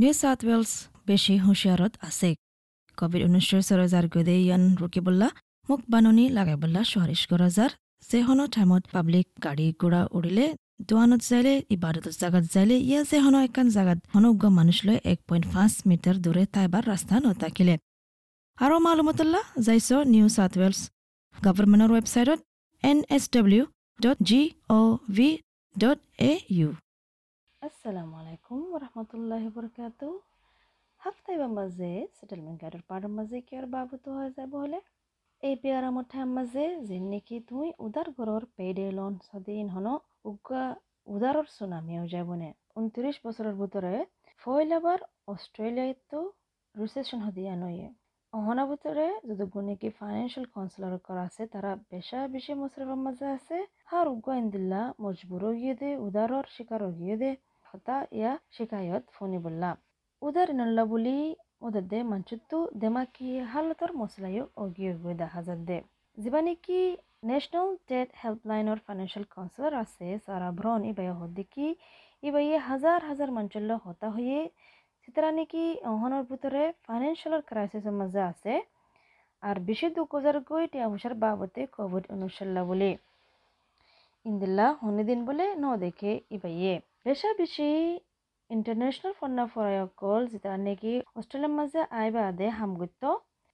New south Wales বেছি হুঁচিয়াৰত আছে। Covid ঊনৈছৰ চৰজাৰ গদে ইয়ান ৰুকিবল্লা মোক বাননি লাগাইবল্লা সুৱাৰিছ গৰজাৰ। যেহনো টাইমত পাব্লিক গাড়ী ঘোঁৰা উৰিলে দোৱানত যাইলে ইবাদতৰ জাগাত যাইলে ইয়া যেহনো একান জাগাত অনুজ্ঞ মানুষ লৈ এক পইণ্ট পাঁচ মিটাৰ দূৰে তাইবাৰ ৰাস্তা নতাকিলে আৰু মালুমতল্লা যাইছ নিউ চাউথ ৱেলছ গভৰ্ণমেণ্টৰ ৱেবছাইটত N S W dot G O' V dot A U. আসসালামু আলাইকুম রহমতুল্লাহ বরকাত হাফতাইবা মাঝে সেটেলমেন্ট গাইডৰ পাৰৰ মাঝে কিয়ৰ বাবুতো হৈ যাব হলে এই পেয়াৰা মঠাৰ মাঝে যেন নেকি তুই উদার ঘৰৰ পেডে লোন সদিন হন উগা উদাৰৰ সুনামিও যাবনে উনত্রিশ বছরের ভিতরে ফয়লাবার অস্ট্রেলিয়ায় রিসেশন হদিয়া নয়ে অহনা ভিতরে যদি গুণিকি ফাইন্যান্সিয়াল কাউন্সিলর করা আছে তারা বেশা বেশি মুসরফের মাঝে আছে হার উগ্গ ইন্দিল্লা মজবুর গিয়ে দে উদারর শিকার গিয়ে দে foni bulla udarinalla buli udadde manchuttu demaki halator moslayo ogiyogo dahazadde জিবানিকি ন্যাশনাল ডেট হেল্পলাইনৰ ফাইনেন্সিয়েল কাউন্সিলর আছে সারা ভ্রন ইবাই হদ্দিকি ইবাইয়ে হাজার হাজার মঞ্চল্য হতা হয়ে সিতারা নাকি অহনের ভিতরে ফাইন্যান্সিয়াল ক্রাইসিসের মাঝে আছে আর বেশি দুঃখ গই টিয়া পয়সার বাবদে কোভিড উনিশাল্লা বলে ইন্দিল্লা হনিদিন বলে ন দেখে ইবাইয়ে বেশা ইন্টারন্যাশনাল ফন্না ফরায়কল যেটা নাকি অস্ট্রেলিয়ার মাঝে আইবা দে হামগুত্ত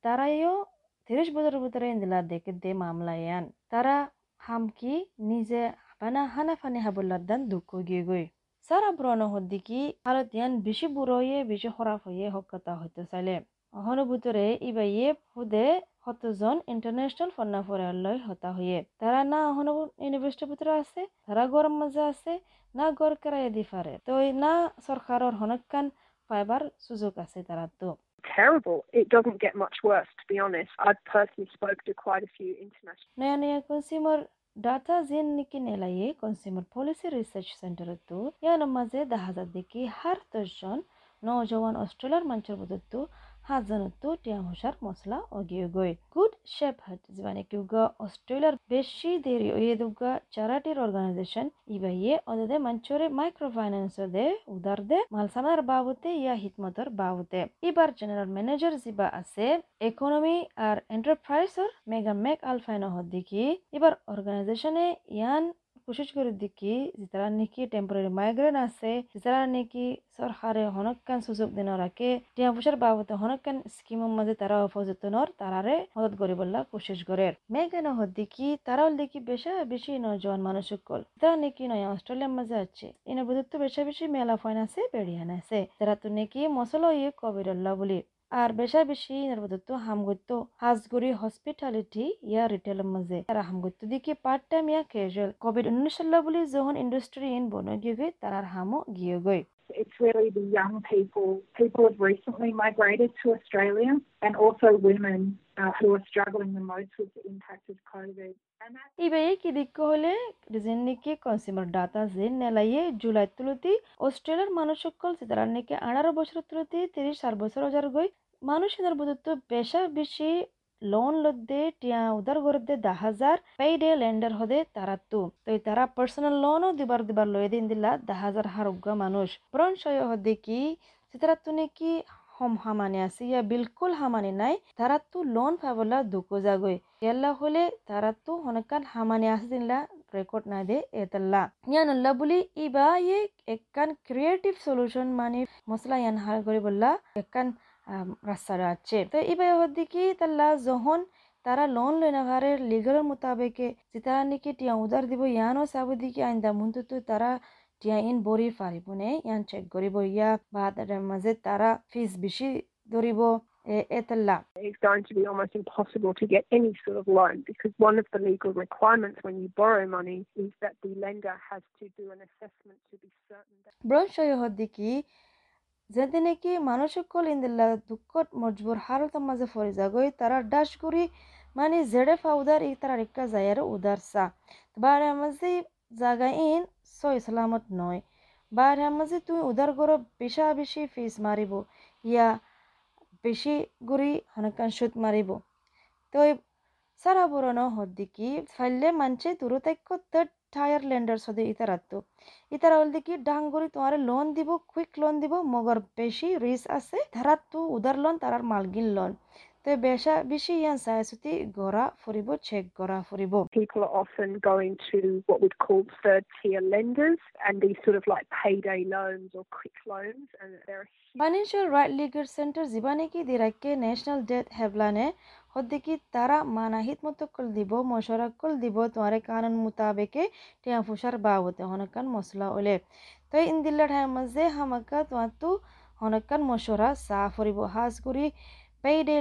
তারাইও তিরিশ বছরের ভিতরে ইন্দিলা দেখে দে মামলায়ান তারা হামকি নিজে বানা হানা ফানি হাবুল্লার দান দুঃখ গিয়ে গই। সারা ব্রণ হদ্দিকি হালত ইয়ান বেশি বুড়ো হয়ে বেশি খারাপ হয়ে হকতা হইতে চাইলে। অহনো ভিতরে ইবাইয়ে হুদে হতজন ইন্টারন্যাশনাল ফন্না ফরাল্লয় হতা হয়ে তারা না অহনো ইউনিভার্সিটির ভিতরে আছে তারা গরম মাঝে আছে না গড় কেরাই দি পারে তো না সরকারের হনকান পাইবার সুযোগ আছে তারা তো terrible. It doesn't get much worse, to be honest. I've personally spoke to quite a few international. নয়া নয়া কনজিউমার ডাটা জেন নিকি নেলাইয়ে কনজিউমার পলিসি রিসার্চ সেন্টার তো ইয়ার মাঝে দেখা যায় দেখি হার দশজন নজওয়ান অস্ট্রেলিয়ার মঞ্চের বদত্তু হাজানতো টিয়াম হুসার মশলা অগিয়ে গই। গুড শেফহার্ট জিবানে কিউগা, অস্ট্রেলিয়ার বেশি দেরি ওয়েদুগা চ্যারিটির অর্গানাইজেশন, ইবাইয়ে অদে মঞ্চরে মাইক্রো ফাইন্যান্স দে উদার দে মালসামার বাবুতে ইয়া হিতমতর বাবুতে। এবার জেনারেল ম্যানেজার জিবা আছে ইকোনমি আর এন্টারপ্রাইজর মেগা মেক আলফাইন হদ্দিকি এবার অর্গানাইজেশনে ইয়ান কোশিশ করে দেখি যারা নাকি টেম্পোরারি মাইগ্রেন আছে যারা নাকি সরকারে হনকান সুযোগ দিন রাখে টিয়া পয়সার বাবদে হনকান স্কিমের মাঝে তারা অপযত্নর তারারে মদত করি বললা কোশিশ করে মেঘান দেখি তারাও দেখি বেশা বেশি নজওয়ান মানুষ কল তারা নাকি নয় অস্ট্রেলিয়ার মাঝে আছে এনে বুধত্ব বেশা বেশি মেলা ফাইন আছে বেড়িয়ান আছে তারা তো নাকি মশলা ইয়ে কবিরল্লা বলি আর বেশা বেশি নির্বাচিত হামগত্য হাজগুড়ি হসপিটালিটি ইয়া রিটেলের মাঝে তারা হামগত্য দিকে পার্ট টাইম ইয়া ক্যাজুয়াল কোভিড উনিশ বলি যখন ইন্ডাস্ট্রি ইন বন গিয়ে গই তারার হামও গিয়ে গই It's really the young people. People have recently migrated to Australia and also women uh, who are struggling the most with the impact of COVID. ইবে কি দিক হলে রিজেন নিকে কনজিউমার ডাটা যে নেলাইয়ে জুলাই তুলতি অস্ট্রেলিয়ার মানুষ সকল সিতারার নিকে আঠারো বছর তুলতি তিরিশ চার বছর হাজার গই মানুষের বুধত্ব বেশা বেশি লোন লদ্দে টিয়া উদার গরদে দা হাজার পেইডে লেন্ডার হদে তারা তু। তো তারা পার্সোনাল লোনও দিবার দিবার লয়ে দিন দিলা দা হাজার হার হারুগা মানুষ সয় হদে কি সিতারা তুনে কি হম হামানে আছে, ইয়া বিলকুল হামানে নাই, তারা তো লোন পাবলা দুকো যাগই এল্লা হলে তারা তো হনকান হামানে আছে দিনলা রেকর্ড না দে এতাল্লা। ইয়ান আল্লাহ বলি, ইবা ইয়ে একখান ক্রিয়েটিভ সলিউশন মানে মশলা ইয়ান হার করে বললা, একখান রাস্তাটা আছে তো এবার হদ্দিকি তাল্লা যখন তারা লোন নাভারে লিগালের মোতাবেকে যে তারা নাকি টিয়া উদার দিব ইয়ানো চাব দিকে আইন্দা মুন্তু তারা টিয়া ইন বরি পারিব নে ইয়ান চেক করিব ইয়া বা তার মাঝে তারা ফিস বেশি ধরিব. It's going to be almost impossible to get any sort of loan because one of the legal requirements when you borrow money is that the lender has to do an assessment to be certain that. ব্রঞ্চয় হদ্দিকি যেদিনে কি মানসিকল ইন্দিল্লা দুঃখত মজবুর হালত মাঝে ফরি যাগই তারা ডাস করি মানে জেডে ফাউদার ই তারা রেখা যায় আর উদার সা বারে মাঝে জাগা ইন সই সালামত নয়। বারে মাঝে তুমি উদার করো বেশা বেশি ফিস মারিব। ইয়া বেশি গুড়ি হনকান সুদ মারিব। তো সারা বরণ হদ্দিকি ফাইলে মানছে দূরতাক্য তট টায়ার লেন্ডার্স হদে ইতারাতো ইতারা হল দেখি ডাঙ্গরি তোমার লোন দিব কুইক লোন দিব মগর বেশি রিস্ক আছে ধারাতো উদার লোন তারার মালগিন লোন তো বেশা বেশি ইয়ান সায়সুতি গড়া ফুরিব চেক গড়া ফুরিব People are often going to what we'd call third tier lenders and these sort of like payday loans or quick loans and they're financial right legal centre জীবানে কি দিরাকে ন্যাশনাল ডেট হেভলানে হদ্দিকি তারা মানাহিত মতো কল দিব মশরা call দিব তোমারে কানুন মুতাবেকে টিয়া ফুসার বাবতে হনকান মশলা ওলে তো ইন্দিল্লা ঠাই মাঝে হামাকা তোমার তো হনকান মশরা সাফ হরিব হাজ করি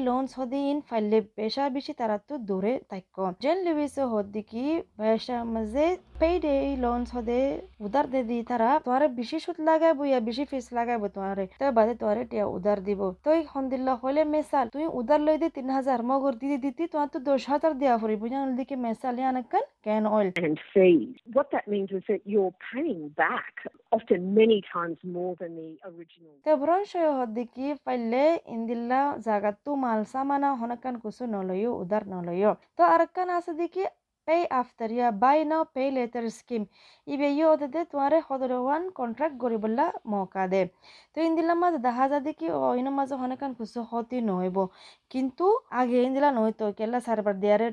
লোনস হদিন ফাইলে বেশা তারা তো দূরে তাইক জেন লিবিস হদ্দিকি বেশা মাঝে পেইডে লোনস হদে উদার দে দি তারা তোমারে বেশি সুদ লাগাইব ইয়া বেশি ফিস লাগাইব তোমারে, তো বাদে তোমারে টিয়া উদার দিব তুই হন্দিল্লা হলে মেসাল, তুই উদার লই দে তিন হাজার মগর দিদি দিতি তোমার তো দশ হাজার দেওয়া ফুরি বুঝান দিকে মেসাল ইয়ানাকান ক্যান অয়েল and fees. What that means is that you're paying back often many times more than the original. bron shoyo hodiki paille indilla zagattu mal samana honakan kusu noloyo udar noloyo to arakan asadiki pay after ya buy now, pay later scheme. ibe odede tuare hodorowan contract goribolla moka de তো ইন্দিলা মাঝে দেখা যায় দেখি অইন মাঝে অনেকান কিছু ক্ষতি নহইব কিন্তু আগে ইন্দিলা নইতো কেলা সার্ভার দিয়ারে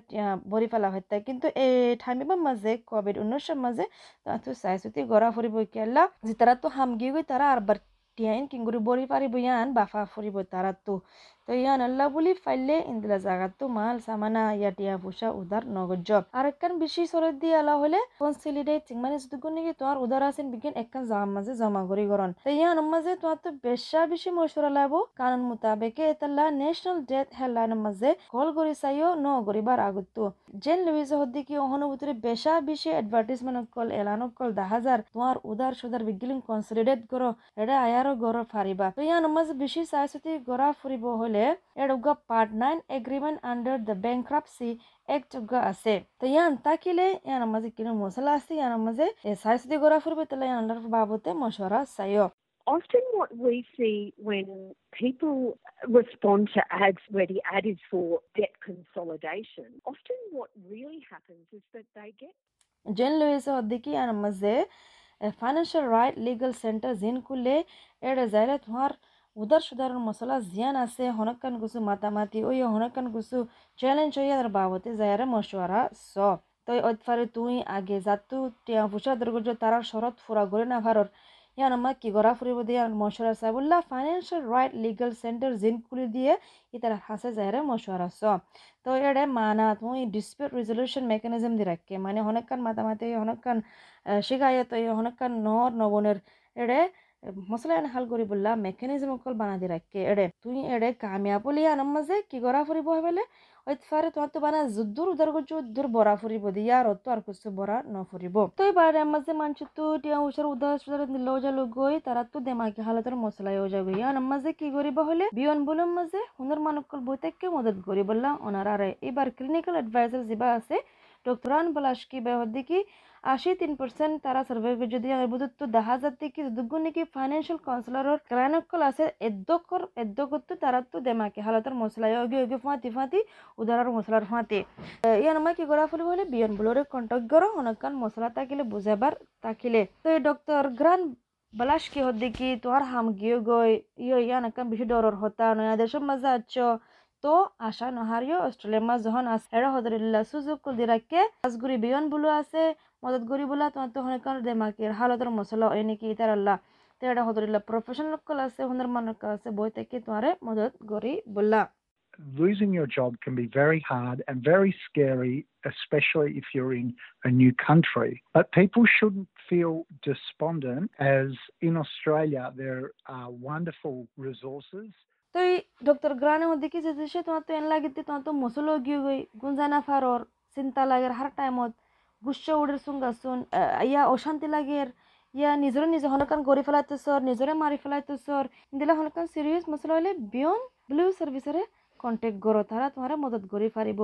ভরি ফেলা হইতা কিন্তু এই ঠামিবার মাঝে কোভিড উনিশের মাঝে তো চাইছুতি গড়া ফুরিব কেলা যে তারা তো হামগি গই তারা আরবার টিয়াইন কিংগুরি বরি পারিব ইয়ান বাফা ফুরিব তারা তো তো ইয়ান আল্লাহ বলি ফাইলে ইন্দিলা জাগাত মাল সামানা ইয়া টিয়া ফুসা উদার নগজ আর একখান বেশি সরদ দিয়ে আলা হলে কনসিলিডেটিং মানে যদি নাকি তোমার উদার আছেন বিজ্ঞান একখান জাম মাঝে জমা করি গরন তো ইয়ান মাঝে তোমার তো বেশা বেশি মশরা লাগবো কানুন মোতাবেকে এতাল্লা ন্যাশনাল ডেথ হেডলাইন মাঝে কল করি চাইও ন গরিবার আগতো জেন লুইজ হদ্দি কি অহনুভূতির বেশা বেশি এডভার্টিজমেন্ট কল এলানো কল দা হাজার তোমার উদার সুদার বিজ্ঞান কনসিলিডেট করো এটা আয়ারও গড় ফারিবা তো ইয়ান মাঝে বেশি চাইছতি গড়া ফুরিব হলে এডুগা part nine agreement under the bankruptcy এক যোগ্য আছে। তো ইয়ান তাকিলে ইয়ান মাঝে কিনো মশলা আছে ইয়ান মাঝে সাইসদি গড়া ফুরবে তাহলে ইয়ান বাবতে মশরা চাইও। Often, what we see when people respond to ads where the ad is for debt consolidation, often what really happens is that they get হদ্দিকি ইয়ান মাঝে ফাইন্যান্সিয়াল রাইট লিগাল সেন্টার জিন কুলে এড়ে যাইলে তোমার উদার সুদারণ মশলা জিয়ান আছে হনকান গুছু মাতামাতি ওই হনকান গুছু চ্যালেঞ্জ হইয়া আর বাবতে যায়ারে মশওয়ারা স তই অতফারে তুই আগে যাতু টিয়া ফুসা দুর্গজ তারার শরৎ ফুরা গড়ে না ভারর ইয়ান আমার কি গড়া ফুরিব দিয়ে মশওয়ারা সাবুল্লাহ ফাইন্যান্সিয়াল রাইট লিগাল সেন্টার জিন কুলি দিয়ে ইতার হাসে যায়ারে মশওয়ারা স তো এড়ে মানা তুই ডিসপিউট রেজলিউশন মেকানিজম দি রাখকে মানে হনকান মাতামাতি হনকান শিকায়ত হনকান নর নবনের এড়ে মশলা হাল করি বললা মেকানিজম অকল বানা দি রাখকে এড়ে তুই এড়ে কামিয়াব বলি আনম মাঝে কি গড়া ফুরিব হবেলে? ফারে তোমার তো বানা যুদ্ধর উদার করছ যুদ্ধর বড়া ফুরিব দিয়া আর তো আর কিছু বড়া ন ফুরিব তো এবারে মাঝে মানছি তো টিয়া উসার উদার সুদার দিল যালো গই তারা তো দেমাকি হালতের মশলা হয়ে যাবে আনম মাঝে কি করিব হলে? বিয়ন বলম মাঝে হুনর মানকল বইতে মদত করি বললা ওনারা এবার ক্লিনিক্যাল অ্যাডভাইজার যিবা আছে ডক্টর আন বলাস কি বেহদি কি আশি তিন পার্সেন্ট তারা সার্ভে যদি বুধত্ব দেখা যাতে কি দুগুণ নাকি ফাইন্যান্সিয়াল কাউন্সিলর ক্লাইনকল আছে, এদ্দকর এদ্দকত্ব তারা তো দেমাকে। হালতের মশলা অগি অগি ফাঁতি ফাঁতি উদারার মশলার ফাঁতি। ইয়ান আমার কি করা ফেলব হলে? বিয়ন বুলোরে কন্ট্যাক্ট করো অনেকক্ষণ মশলা তাকিলে বুঝাবার তাকিলে তো এই ডক্টর গ্রান বলাস কি হদ্দি কি তোমার হাম গিয়ে গই। ইয়ে ইয়ান একান বেশি ডরর হতা, নয়া দেশের মাঝে আছ তো আশা নহারিও অস্ট্রেলিয়ার মাঝ যখন আছে এরা হদরিল্লা সুযোগ কুল দিরাকে আজগুড়ি বিয়ন বুলো আছে মদত করি বলা তোমার তো অনেক দেমাকের হালতের মশলা ওই নাকি ইতার আল্লাহ তো এটা আছে হুনার মানক আছে বই থেকে তোমারে মদত করি বললা losing your job can be very hard and very scary, especially if you're in a new country. But people shouldn't feel despondent, as in Australia, there are wonderful resources. তো এই ডক্টর গ্রানের মধ্যে কি যে তোমার তো এন লাগিতে তোমার তো মশলো গিয়ে গই গুঞ্জানা ফারর চিন্তা লাগের হার টাইমত গুচ্ছ উড়ের সুঙ্গাসুন ইয়া অশান্তি লাগের ইয়া নিজরে নিজে হনকান গড়ি ফেলাইতেছর নিজরে মারি ফেলাইতেছর দিলে হনকান সিরিয়াস মশলা হলে বিয়ন ব্লু সার্ভিসরে কন্টেক্ট করো তারা তোমার মদত করি পারিব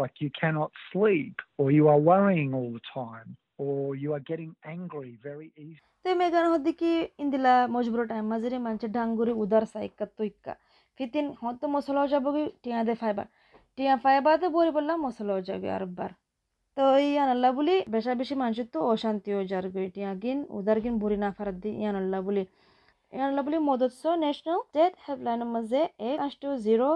like you cannot sleep, or you are worrying all the time, or you are getting angry very easily, তো মেগান হদ্দি কি ইন্দিলা মজবুর টাইম মাঝে মানছে ডাঙ্গুরি উদার সাইকা তুইকা ফিতিন হত মশলা যাব কি টিয়া দে ফাইবার। টিয়া ফাইবার তো বই বললাম মশলা যাবে আর বার। তো ইয়ান আল্লাহ বলি বেশা বেশি মানুষের তো অশান্তি হয়ে যার গিন গিন উদার গিন বুড়ি না ফারাত দি ইয়ান আল্লাহ বলি। ইয়ান আল্লাহ বলি মদতস ন্যাশনাল স্টেট হেল্পলাইনের মাঝে এক আষ্ট জিরো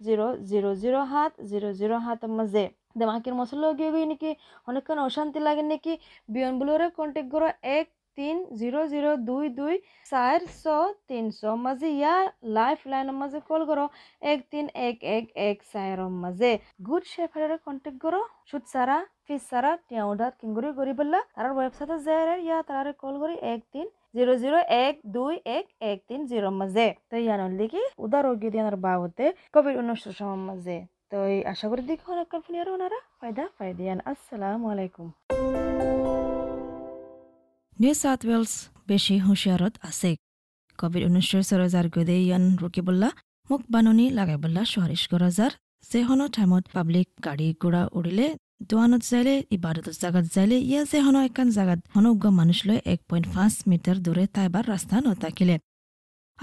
জিরো জিরো জিরো সাত জিরো জিরো সাতের মাঝে। দেমাকের মশলা গিয়ে গিয়ে নাকি অনেকক্ষণ অশান্তি লাগে নাকি বিয়নগুলোরে কন্টেক্ট করো এক তিন জিরো জিরো দুই দুই চারশ তিনশ মাঝে ইয়ার লাইফ লাইনের মাঝে কল করো এক তিন এক এক এক চাৰৰ মাঝে গুড শেফারে কন্টেক্ট করো সুদ সারা ফিস সারা টিয়াউডার কিংগুরি গরি বললা তার ওয়েবসাইটে যায় ইয়া তারারে কল করি এক তিন জিরো জিরো এক দুই এক এক তিন জিরো মাঝে তো ইয়ানোর লিখি উদার রোগী দিয়ানোর বাবতে কোভিড উনিশ সময় মাঝে তো আশা করি দেখো অনেক কল্পনি আর ওনারা ফায়দা, ফায়দিয়ান। আসসালামু আলাইকুম। নিউ সাউথ ৱেলছ বেছি হুঁচিয়াৰত আছে। কভিড ঊনৈছৰ চৰজাৰ গদে ইয়ান ৰুকিবল্লা মোক বাননি লাগাইবল্লা চুৱাৰিছ গৰজাৰ যেহনৰ টাইমত পাব্লিক গাড়ী ঘোঁৰা উৰিলে দোৱানত যাইলে ইবাদতৰ জাগাত যাইলে, ইয়া যেহনৰ একান জাগাত অনুজ্ঞ মানুহলৈ এক পইণ্ট পাঁচ মিটাৰ দূৰে তাইবাৰ ৰাস্তা নথাকিলে।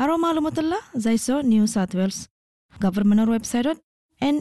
আৰু মালুমতল্লা যাইছ নিউ চাউথ ৱেলছ গভৰ্ণমেণ্টৰ ৱেবছাইটত এন